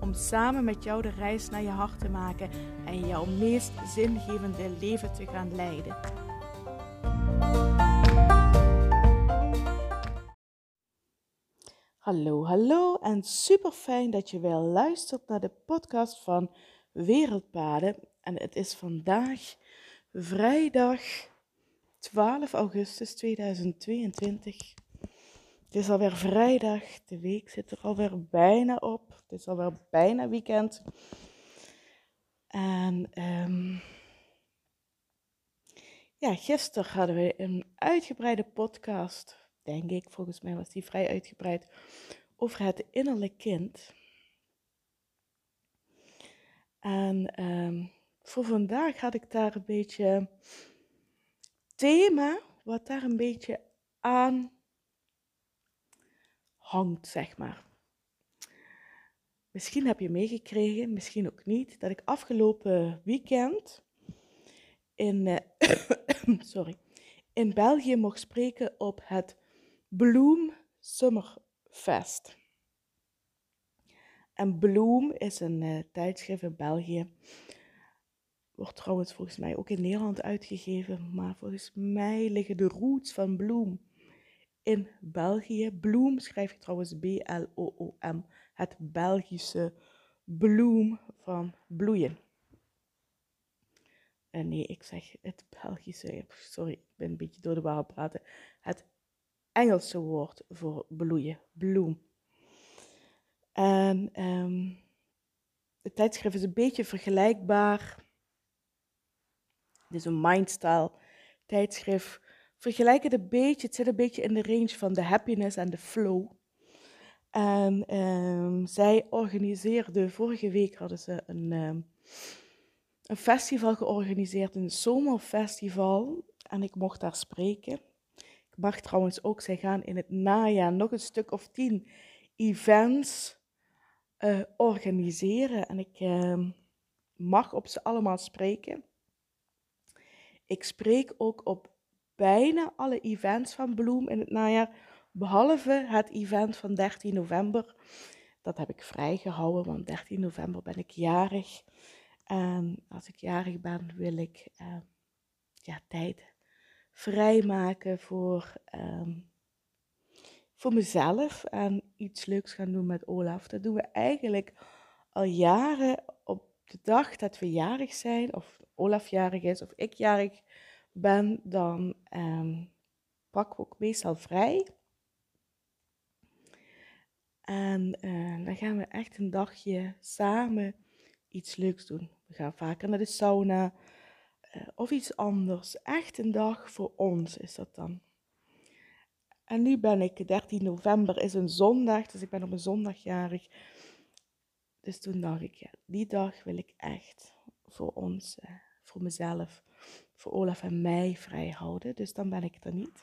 Om samen met jou de reis naar je hart te maken en jouw meest zingevende leven te gaan leiden. Hallo, hallo en super fijn dat je weer luistert naar de podcast van Wereldpaden. En het is vandaag vrijdag 12 augustus 2022. Het is alweer vrijdag, de week zit er alweer bijna op. Het is alweer bijna weekend. En um, ja, gisteren hadden we een uitgebreide podcast, denk ik, volgens mij was die vrij uitgebreid, over het innerlijk kind. En um, voor vandaag had ik daar een beetje thema, wat daar een beetje aan hangt, zeg maar. Misschien heb je meegekregen, misschien ook niet, dat ik afgelopen weekend in, uh, sorry, in België mocht spreken op het Bloom Summerfest. En Bloom is een uh, tijdschrift in België. Wordt trouwens volgens mij ook in Nederland uitgegeven, maar volgens mij liggen de roots van Bloom in België. Bloem schrijf je trouwens B-L-O-O-M. Het Belgische bloem van bloeien. En nee, ik zeg het Belgische. Sorry, ik ben een beetje door de war praten. Het Engelse woord voor bloeien, bloem. En um, het tijdschrift is een beetje vergelijkbaar. Het is een mindstyle tijdschrift vergelijk het een beetje, het zit een beetje in de range van de happiness en de flow. En um, zij organiseerde, vorige week hadden ze een, um, een festival georganiseerd, een zomerfestival. En ik mocht daar spreken. Ik mag trouwens ook, zij gaan in het najaar nog een stuk of tien events uh, organiseren. En ik uh, mag op ze allemaal spreken. Ik spreek ook op bijna alle events van Bloem in het najaar, behalve het event van 13 november. Dat heb ik vrijgehouden, want 13 november ben ik jarig. En als ik jarig ben, wil ik uh, ja, tijd vrijmaken voor, um, voor mezelf en iets leuks gaan doen met Olaf. Dat doen we eigenlijk al jaren op de dag dat we jarig zijn, of Olaf jarig is, of ik jarig ben, dan um, pak ik ook meestal vrij. En uh, dan gaan we echt een dagje samen iets leuks doen. We gaan vaker naar de sauna uh, of iets anders. Echt een dag voor ons is dat dan. En nu ben ik, 13 november is een zondag, dus ik ben op een zondagjarig. Dus toen dacht ik, die dag wil ik echt voor ons, uh, voor mezelf, voor Olaf en mij vrij houden. Dus dan ben ik er niet.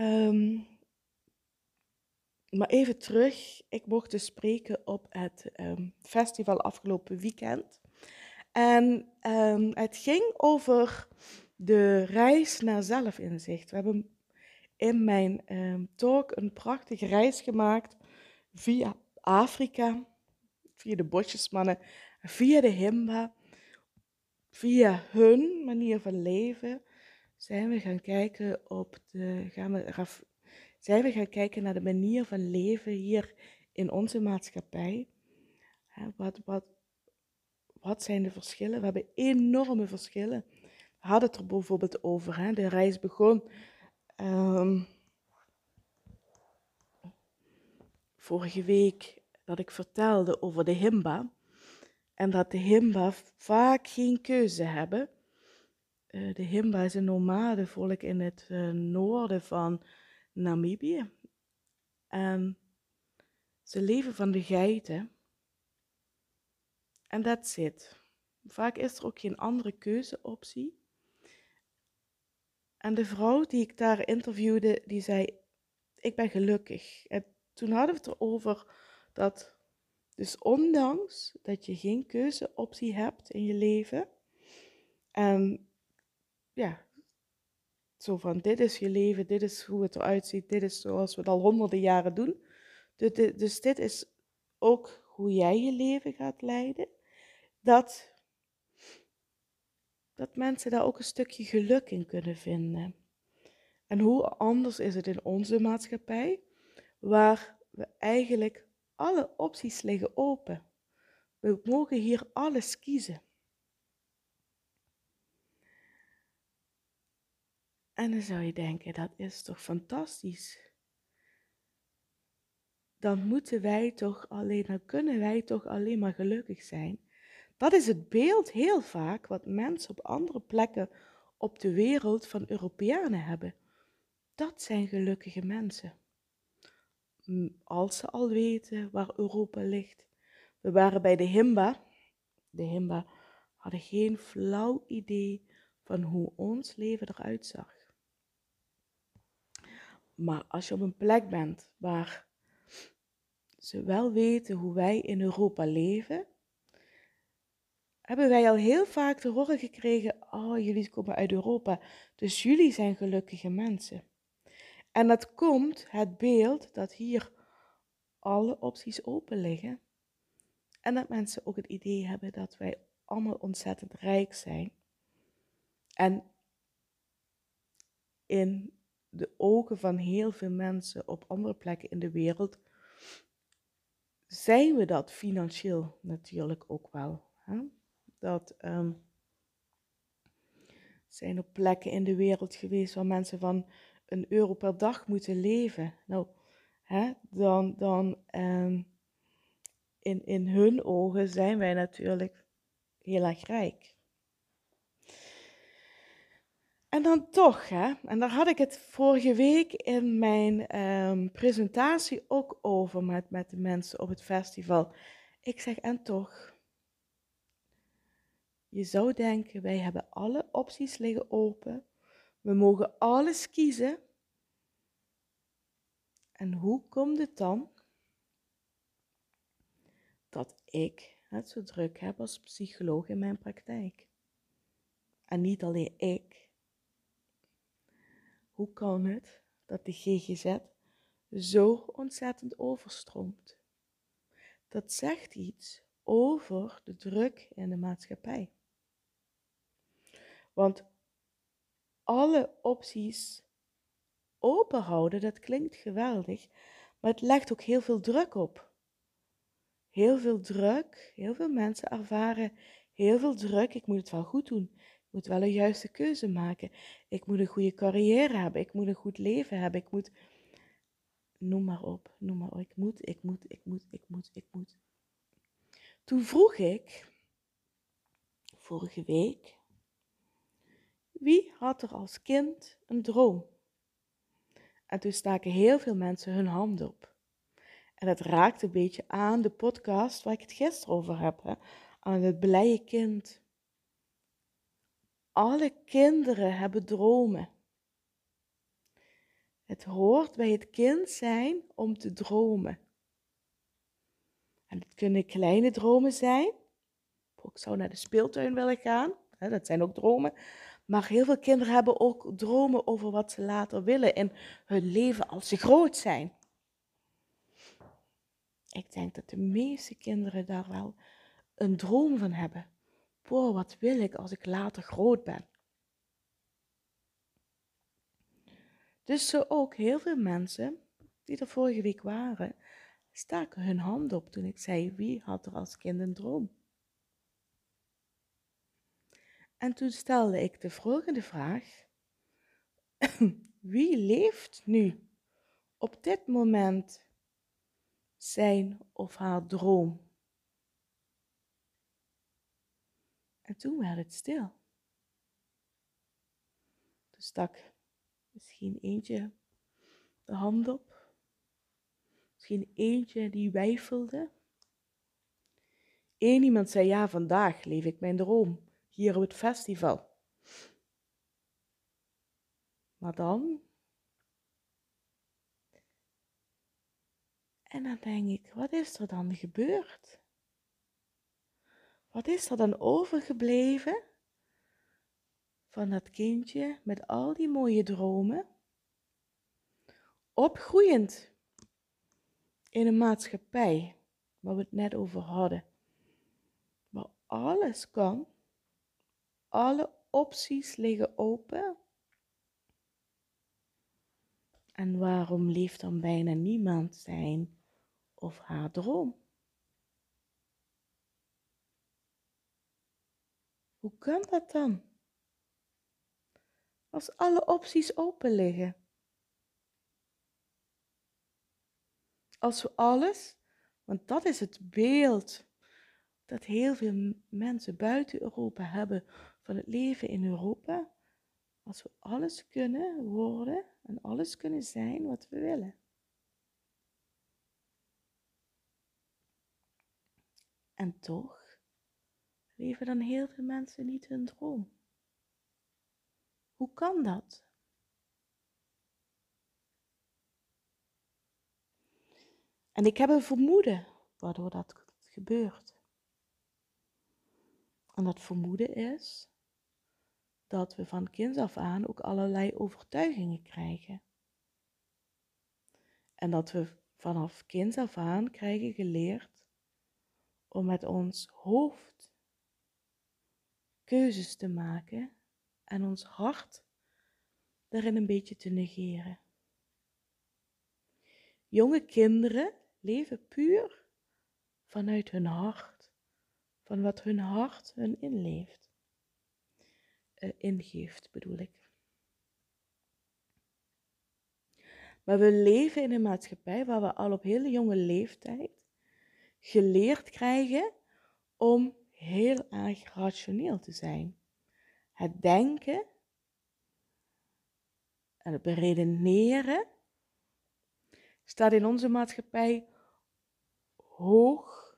Um, maar even terug. Ik mocht dus spreken op het um, festival afgelopen weekend. En um, het ging over de reis naar zelfinzicht. We hebben in mijn talk een prachtige reis gemaakt via Afrika, via de bosjesmannen, via de Himba via hun manier van leven zijn we gaan kijken op de, gaan we, zijn we gaan kijken naar de manier van leven hier in onze maatschappij. Wat, wat, wat zijn de verschillen? We hebben enorme verschillen. We hadden het er bijvoorbeeld over. Hè? De reis begon um, vorige week dat ik vertelde over de Himba. En dat de Himba vaak geen keuze hebben. Uh, de Himba is een nomadenvolk in het uh, noorden van Namibië. En ze leven van de geiten. En that's it. vaak is er ook geen andere keuzeoptie. En de vrouw die ik daar interviewde, die zei, ik ben gelukkig. En toen hadden we het erover dat, dus ondanks dat je geen keuzeoptie hebt in je leven, en ja, zo van dit is je leven, dit is hoe het eruit ziet, dit is zoals we het al honderden jaren doen. Dus dit is ook hoe jij je leven gaat leiden. Dat, dat mensen daar ook een stukje geluk in kunnen vinden. En hoe anders is het in onze maatschappij, waar we eigenlijk alle opties liggen open. We mogen hier alles kiezen. En dan zou je denken, dat is toch fantastisch. Dan moeten wij toch alleen, dan kunnen wij toch alleen maar gelukkig zijn. Dat is het beeld heel vaak wat mensen op andere plekken op de wereld van Europeanen hebben. Dat zijn gelukkige mensen. Als ze al weten waar Europa ligt. We waren bij de Himba. De Himba hadden geen flauw idee van hoe ons leven eruit zag. Maar als je op een plek bent waar ze wel weten hoe wij in Europa leven, hebben wij al heel vaak te horen gekregen: Oh, jullie komen uit Europa, dus jullie zijn gelukkige mensen. En dat komt het beeld dat hier alle opties open liggen. En dat mensen ook het idee hebben dat wij allemaal ontzettend rijk zijn. En in de ogen van heel veel mensen op andere plekken in de wereld zijn we dat financieel natuurlijk ook wel. Hè? Dat um, zijn op plekken in de wereld geweest waar mensen van een euro per dag moeten leven. Nou, hè, dan, dan um, in, in hun ogen zijn wij natuurlijk heel erg rijk. En dan toch, hè, en daar had ik het vorige week in mijn um, presentatie ook over met, met de mensen op het festival. Ik zeg, en toch, je zou denken, wij hebben alle opties liggen open. We mogen alles kiezen. En hoe komt het dan dat ik het zo druk heb als psycholoog in mijn praktijk? En niet alleen ik. Hoe kan het dat de GGZ zo ontzettend overstroomt? Dat zegt iets over de druk in de maatschappij. Want alle opties open houden, dat klinkt geweldig, maar het legt ook heel veel druk op. Heel veel druk, heel veel mensen ervaren heel veel druk. Ik moet het wel goed doen. Ik moet wel een juiste keuze maken. Ik moet een goede carrière hebben. Ik moet een goed leven hebben. Ik moet. Noem maar op, noem maar op. Ik moet, ik moet, ik moet, ik moet, ik moet. Toen vroeg ik, vorige week, wie had er als kind een droom? En toen staken heel veel mensen hun hand op. En dat raakte een beetje aan de podcast waar ik het gisteren over heb, hè? aan het blije kind. Alle kinderen hebben dromen. Het hoort bij het kind zijn om te dromen. En het kunnen kleine dromen zijn. Ik zou naar de speeltuin willen gaan. Dat zijn ook dromen. Maar heel veel kinderen hebben ook dromen over wat ze later willen in hun leven als ze groot zijn. Ik denk dat de meeste kinderen daar wel een droom van hebben. Boah, wat wil ik als ik later groot ben? Dus zo ook heel veel mensen die er vorige week waren, staken hun hand op toen ik zei: wie had er als kind een droom? En toen stelde ik de volgende vraag: Wie leeft nu? Op dit moment zijn of haar droom? En toen werd het stil. Toen stak misschien eentje de hand op, misschien eentje die wijfelde, Eén iemand zei ja, vandaag leef ik mijn droom, hier op het festival. Maar dan? En dan denk ik, wat is er dan gebeurd? Wat is er dan overgebleven van dat kindje met al die mooie dromen? Opgroeiend in een maatschappij waar we het net over hadden, waar alles kan, alle opties liggen open. En waarom leeft dan bijna niemand zijn of haar droom? Hoe kan dat dan? Als alle opties open liggen. Als we alles, want dat is het beeld dat heel veel mensen buiten Europa hebben van het leven in Europa. Als we alles kunnen worden en alles kunnen zijn wat we willen. En toch leven dan heel veel mensen niet hun droom. Hoe kan dat? En ik heb een vermoeden waardoor dat gebeurt. En dat vermoeden is dat we van kinds af aan ook allerlei overtuigingen krijgen. En dat we vanaf kinds af aan krijgen geleerd om met ons hoofd keuzes te maken en ons hart daarin een beetje te negeren. Jonge kinderen leven puur vanuit hun hart, van wat hun hart hun inleeft, ingeeft bedoel ik. Maar we leven in een maatschappij waar we al op hele jonge leeftijd geleerd krijgen om heel erg rationeel te zijn. Het denken en het beredeneren staat in onze maatschappij hoog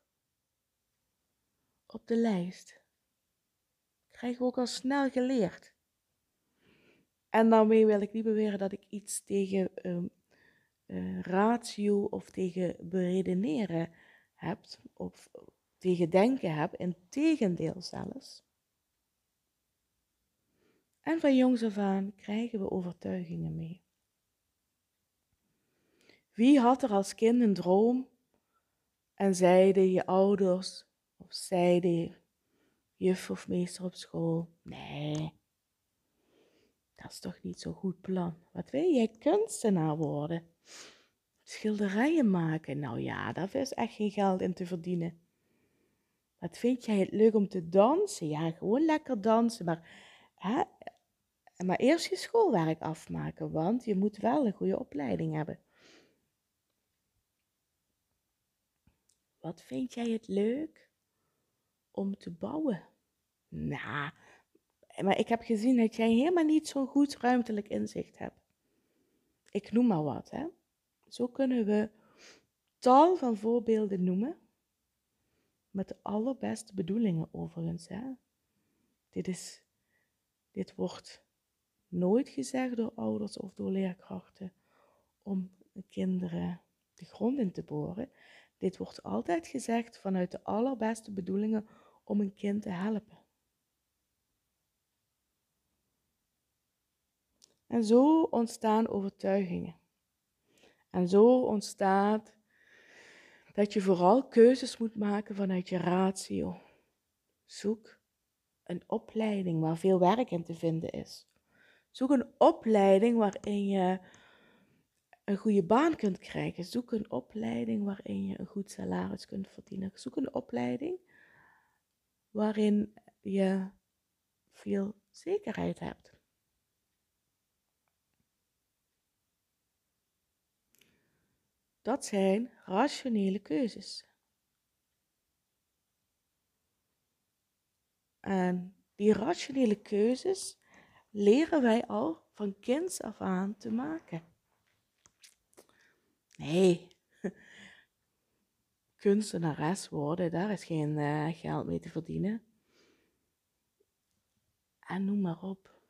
op de lijst. Krijgen we ook al snel geleerd. En daarmee wil ik niet beweren dat ik iets tegen um, uh, ratio of tegen beredeneren heb, of tegen denken heb, in tegendeel zelfs. En van jongs af aan krijgen we overtuigingen mee. Wie had er als kind een droom en zeiden je ouders of zeiden juf of meester op school: Nee, dat is toch niet zo'n goed plan. Wat wil jij kunstenaar worden? Schilderijen maken? Nou ja, daar is echt geen geld in te verdienen. Wat vind jij het leuk om te dansen? Ja, gewoon lekker dansen, maar, hè, maar eerst je schoolwerk afmaken, want je moet wel een goede opleiding hebben. Wat vind jij het leuk om te bouwen? Nou, maar ik heb gezien dat jij helemaal niet zo'n goed ruimtelijk inzicht hebt. Ik noem maar wat, hè. Zo kunnen we tal van voorbeelden noemen. Met de allerbeste bedoelingen overigens, hè. Dit, is, dit wordt nooit gezegd door ouders of door leerkrachten om kinderen de grond in te boren. Dit wordt altijd gezegd vanuit de allerbeste bedoelingen om een kind te helpen. En zo ontstaan overtuigingen. En zo ontstaat dat je vooral keuzes moet maken vanuit je ratio. Zoek een opleiding waar veel werk in te vinden is. Zoek een opleiding waarin je een goede baan kunt krijgen. Zoek een opleiding waarin je een goed salaris kunt verdienen. Zoek een opleiding waarin je veel zekerheid hebt. Dat zijn rationele keuzes. En die rationele keuzes leren wij al van kinds af aan te maken. Nee, kunstenares worden, daar is geen uh, geld mee te verdienen. En noem maar op.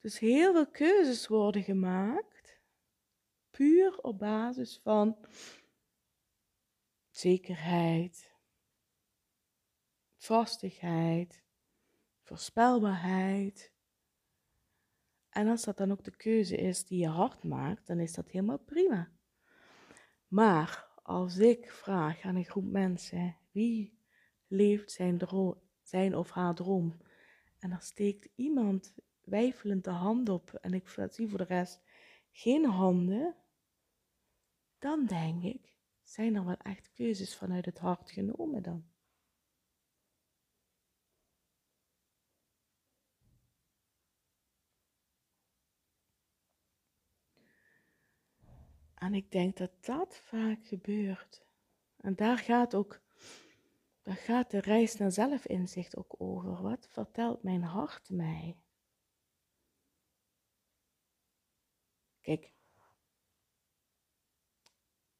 Dus heel veel keuzes worden gemaakt, puur op basis van zekerheid, vastigheid, voorspelbaarheid. En als dat dan ook de keuze is die je hart maakt, dan is dat helemaal prima. Maar als ik vraag aan een groep mensen wie leeft zijn, droom, zijn of haar droom, en er steekt iemand weifelend de hand op en ik zie voor de rest geen handen, dan denk ik, zijn er wel echt keuzes vanuit het hart genomen dan? En ik denk dat dat vaak gebeurt. En daar gaat ook, daar gaat de reis naar zelfinzicht ook over. Wat vertelt mijn hart mij? Kijk.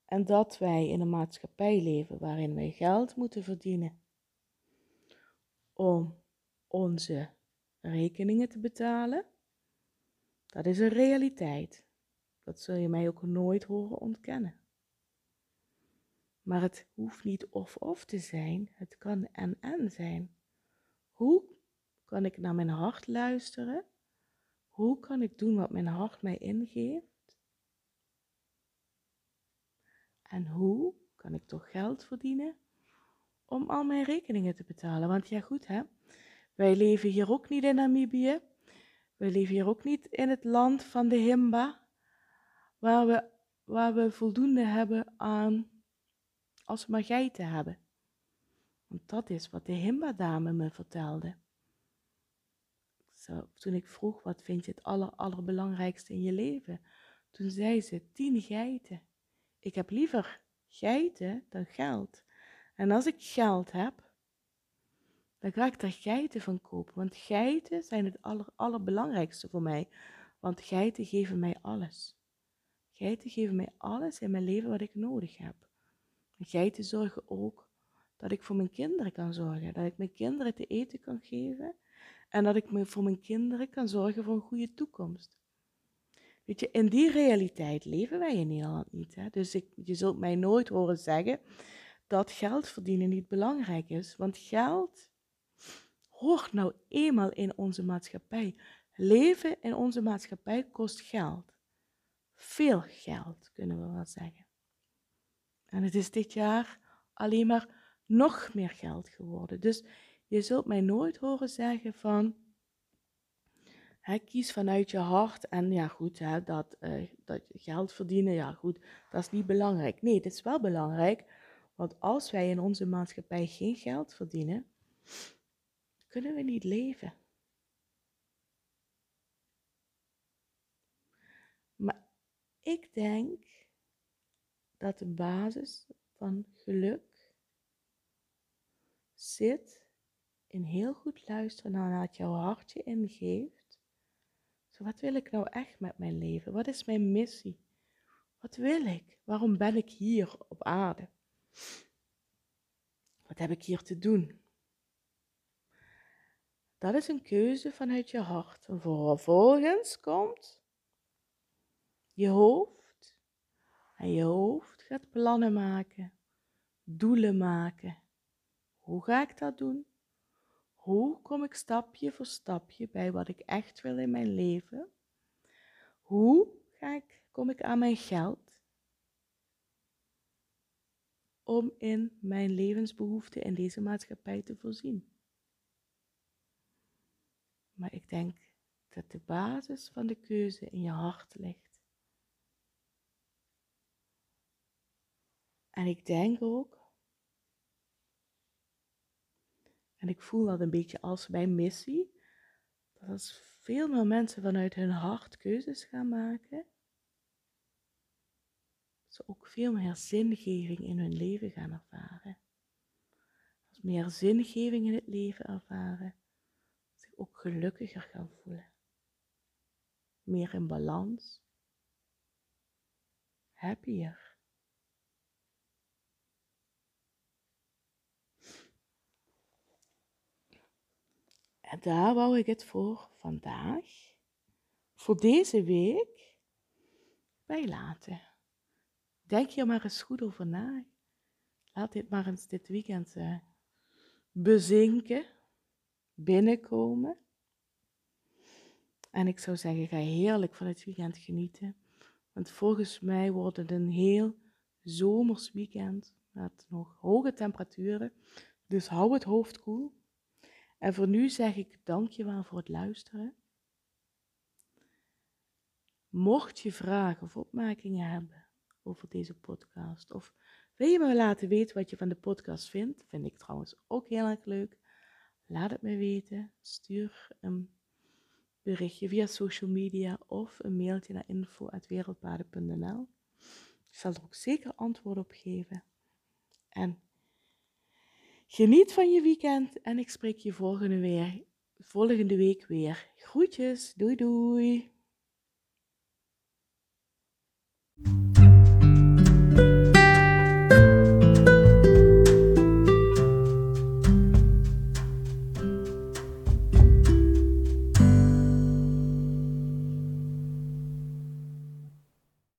En dat wij in een maatschappij leven waarin wij geld moeten verdienen om onze rekeningen te betalen, dat is een realiteit. Dat zul je mij ook nooit horen ontkennen. Maar het hoeft niet of-of te zijn, het kan en-en zijn. Hoe kan ik naar mijn hart luisteren? Hoe kan ik doen wat mijn hart mij ingeeft? En hoe kan ik toch geld verdienen om al mijn rekeningen te betalen? Want ja, goed hè, wij leven hier ook niet in Namibië. Wij leven hier ook niet in het land van de Himba waar we, we voldoende hebben aan als we maar geiten hebben. Want dat is wat de Himba-dame me vertelde. Zo, toen ik vroeg, wat vind je het aller, allerbelangrijkste in je leven? Toen zei ze, tien geiten. Ik heb liever geiten dan geld. En als ik geld heb, dan ga ik daar geiten van kopen. Want geiten zijn het aller, allerbelangrijkste voor mij. Want geiten geven mij alles. Geiten geven mij alles in mijn leven wat ik nodig heb. En geiten zorgen ook dat ik voor mijn kinderen kan zorgen. Dat ik mijn kinderen te eten kan geven. En dat ik voor mijn kinderen kan zorgen voor een goede toekomst. Weet je, in die realiteit leven wij in Nederland niet. Hè? Dus ik, je zult mij nooit horen zeggen dat geld verdienen niet belangrijk is. Want geld hoort nou eenmaal in onze maatschappij. Leven in onze maatschappij kost geld veel geld, kunnen we wel zeggen. En het is dit jaar alleen maar nog meer geld geworden. Dus je zult mij nooit horen zeggen van, kies vanuit je hart en ja goed, dat, uh, dat geld verdienen, ja goed, dat is niet belangrijk. Nee, het is wel belangrijk, want als wij in onze maatschappij geen geld verdienen, kunnen we niet leven. Ik denk dat de basis van geluk zit in heel goed luisteren naar wat jouw hartje ingeeft. Zo, wat wil ik nou echt met mijn leven? Wat is mijn missie? Wat wil ik? Waarom ben ik hier op aarde? Wat heb ik hier te doen? Dat is een keuze vanuit je hart. En vervolgens komt je hoofd. En je hoofd gaat plannen maken, doelen maken. Hoe ga ik dat doen? Hoe kom ik stapje voor stapje bij wat ik echt wil in mijn leven? Hoe ga ik, kom ik aan mijn geld? Om in mijn levensbehoeften in deze maatschappij te voorzien. Maar ik denk dat de basis van de keuze in je hart ligt. En ik denk ook, en ik voel dat een beetje als mijn missie, dat als veel meer mensen vanuit hun hart keuzes gaan maken, ze ook veel meer zingeving in hun leven gaan ervaren. Als meer zingeving in het leven ervaren, zich ook gelukkiger gaan voelen. Meer in balans happier. En daar wou ik het voor vandaag, voor deze week, bij laten. Denk hier maar eens goed over na. Laat dit maar eens dit weekend uh, bezinken, binnenkomen. En ik zou zeggen, ga heerlijk van het weekend genieten. Want volgens mij wordt het een heel zomers weekend met nog hoge temperaturen. Dus hou het hoofd koel. En voor nu zeg ik dankjewel voor het luisteren. Mocht je vragen of opmerkingen hebben over deze podcast, of wil je me laten weten wat je van de podcast vindt, vind ik trouwens ook heel erg leuk. Laat het me weten. Stuur een berichtje via social media of een mailtje naar info.wereldpaden.nl. Ik zal er ook zeker antwoord op geven. En geniet van je weekend en ik spreek je volgende, weer, volgende week weer. Groetjes, doei doei!